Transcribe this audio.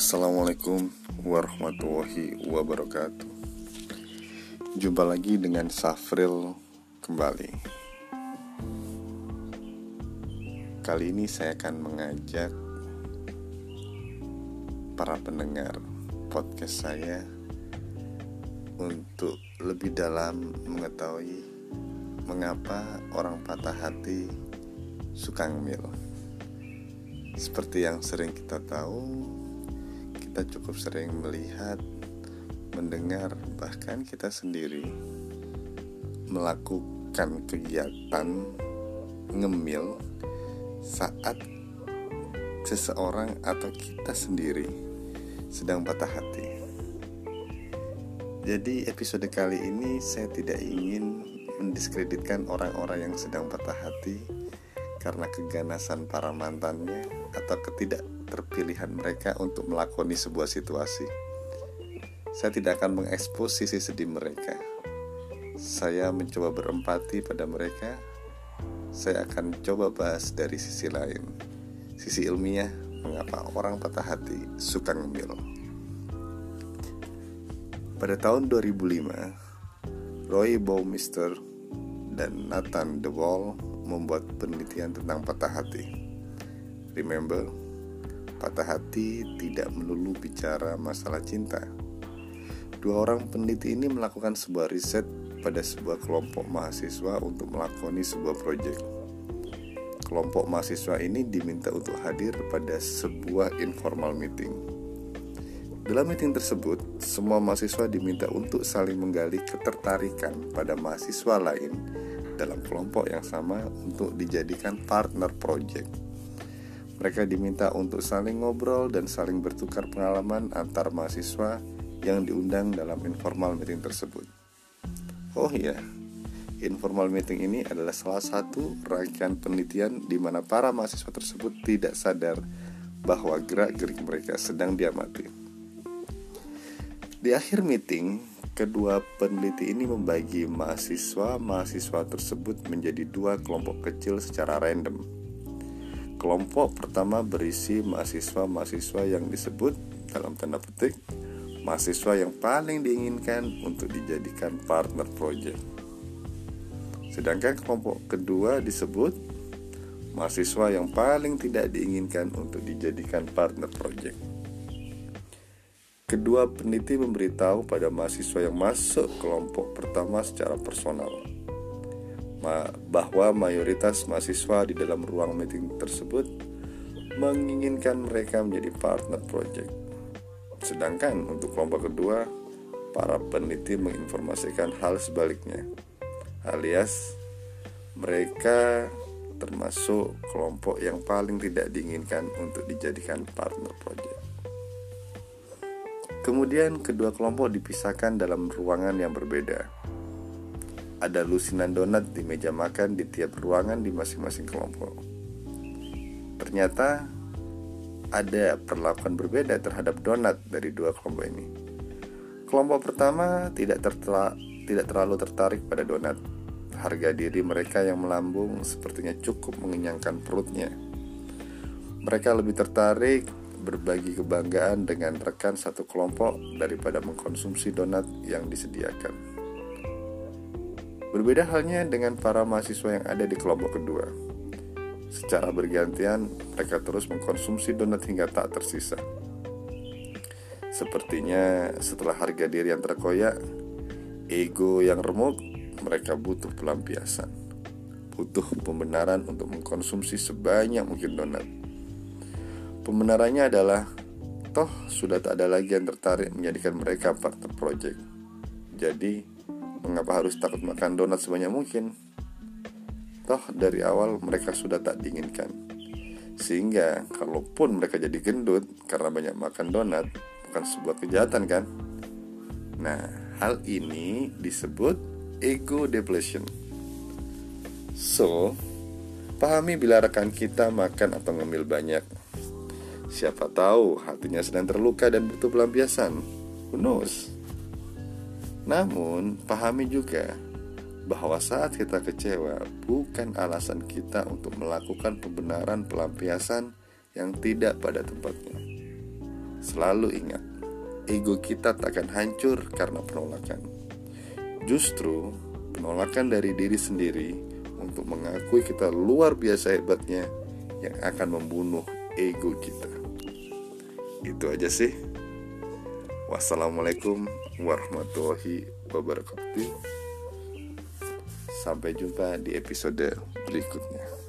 Assalamualaikum warahmatullahi wabarakatuh. Jumpa lagi dengan Safril kembali. Kali ini saya akan mengajak para pendengar podcast saya Untuk lebih dalam mengetahui mengapa orang patah hati suka ngemil. Seperti yang sering kita tahu kita cukup sering melihat, mendengar, bahkan kita sendiri melakukan kegiatan ngemil saat seseorang atau kita sendiri sedang patah hati. Jadi episode kali ini saya tidak ingin mendiskreditkan orang-orang yang sedang patah hati karena keganasan para mantannya atau ketidak terpilihan mereka untuk melakoni sebuah situasi. Saya tidak akan mengekspos sisi sedih mereka. Saya mencoba berempati pada mereka. Saya akan coba bahas dari sisi lain, sisi ilmiah mengapa orang patah hati suka ngemil. Pada tahun 2005, Roy Baumister dan Nathan DeWall membuat penelitian tentang patah hati. Remember, Patah hati tidak melulu bicara masalah cinta. Dua orang peneliti ini melakukan sebuah riset pada sebuah kelompok mahasiswa untuk melakoni sebuah proyek. Kelompok mahasiswa ini diminta untuk hadir pada sebuah informal meeting. Dalam meeting tersebut, semua mahasiswa diminta untuk saling menggali ketertarikan pada mahasiswa lain dalam kelompok yang sama untuk dijadikan partner project. Mereka diminta untuk saling ngobrol dan saling bertukar pengalaman antar mahasiswa yang diundang dalam informal meeting tersebut. Oh iya, informal meeting ini adalah salah satu rangkaian penelitian di mana para mahasiswa tersebut tidak sadar bahwa gerak-gerik mereka sedang diamati. Di akhir meeting, kedua peneliti ini membagi mahasiswa-mahasiswa tersebut menjadi dua kelompok kecil secara random Kelompok pertama berisi mahasiswa-mahasiswa yang disebut dalam tanda petik mahasiswa yang paling diinginkan untuk dijadikan partner project. Sedangkan kelompok kedua disebut mahasiswa yang paling tidak diinginkan untuk dijadikan partner project. Kedua peneliti memberitahu pada mahasiswa yang masuk kelompok pertama secara personal bahwa mayoritas mahasiswa di dalam ruang meeting tersebut menginginkan mereka menjadi partner project. Sedangkan untuk kelompok kedua, para peneliti menginformasikan hal sebaliknya, alias mereka termasuk kelompok yang paling tidak diinginkan untuk dijadikan partner project. Kemudian kedua kelompok dipisahkan dalam ruangan yang berbeda ada lusinan donat di meja makan di tiap ruangan di masing-masing kelompok. Ternyata ada perlakuan berbeda terhadap donat dari dua kelompok ini. Kelompok pertama tidak tertela, tidak terlalu tertarik pada donat. Harga diri mereka yang melambung sepertinya cukup mengenyangkan perutnya. Mereka lebih tertarik berbagi kebanggaan dengan rekan satu kelompok daripada mengkonsumsi donat yang disediakan. Berbeda halnya dengan para mahasiswa yang ada di kelompok kedua. Secara bergantian, mereka terus mengkonsumsi donat hingga tak tersisa. Sepertinya setelah harga diri yang terkoyak, ego yang remuk, mereka butuh pelampiasan. Butuh pembenaran untuk mengkonsumsi sebanyak mungkin donat. Pembenarannya adalah, toh sudah tak ada lagi yang tertarik menjadikan mereka partner project. Jadi, Mengapa harus takut makan donat sebanyak mungkin? Toh dari awal mereka sudah tak diinginkan. Sehingga kalaupun mereka jadi gendut karena banyak makan donat, bukan sebuah kejahatan kan? Nah, hal ini disebut ego depletion. So, pahami bila rekan kita makan atau ngemil banyak. Siapa tahu hatinya sedang terluka dan butuh pelampiasan. Who knows? Namun, pahami juga bahwa saat kita kecewa bukan alasan kita untuk melakukan pembenaran pelampiasan yang tidak pada tempatnya. Selalu ingat, ego kita takkan hancur karena penolakan. Justru, penolakan dari diri sendiri untuk mengakui kita luar biasa hebatnya yang akan membunuh ego kita. Itu aja sih. Wassalamualaikum warahmatullahi wabarakatuh. Sampai jumpa di episode berikutnya.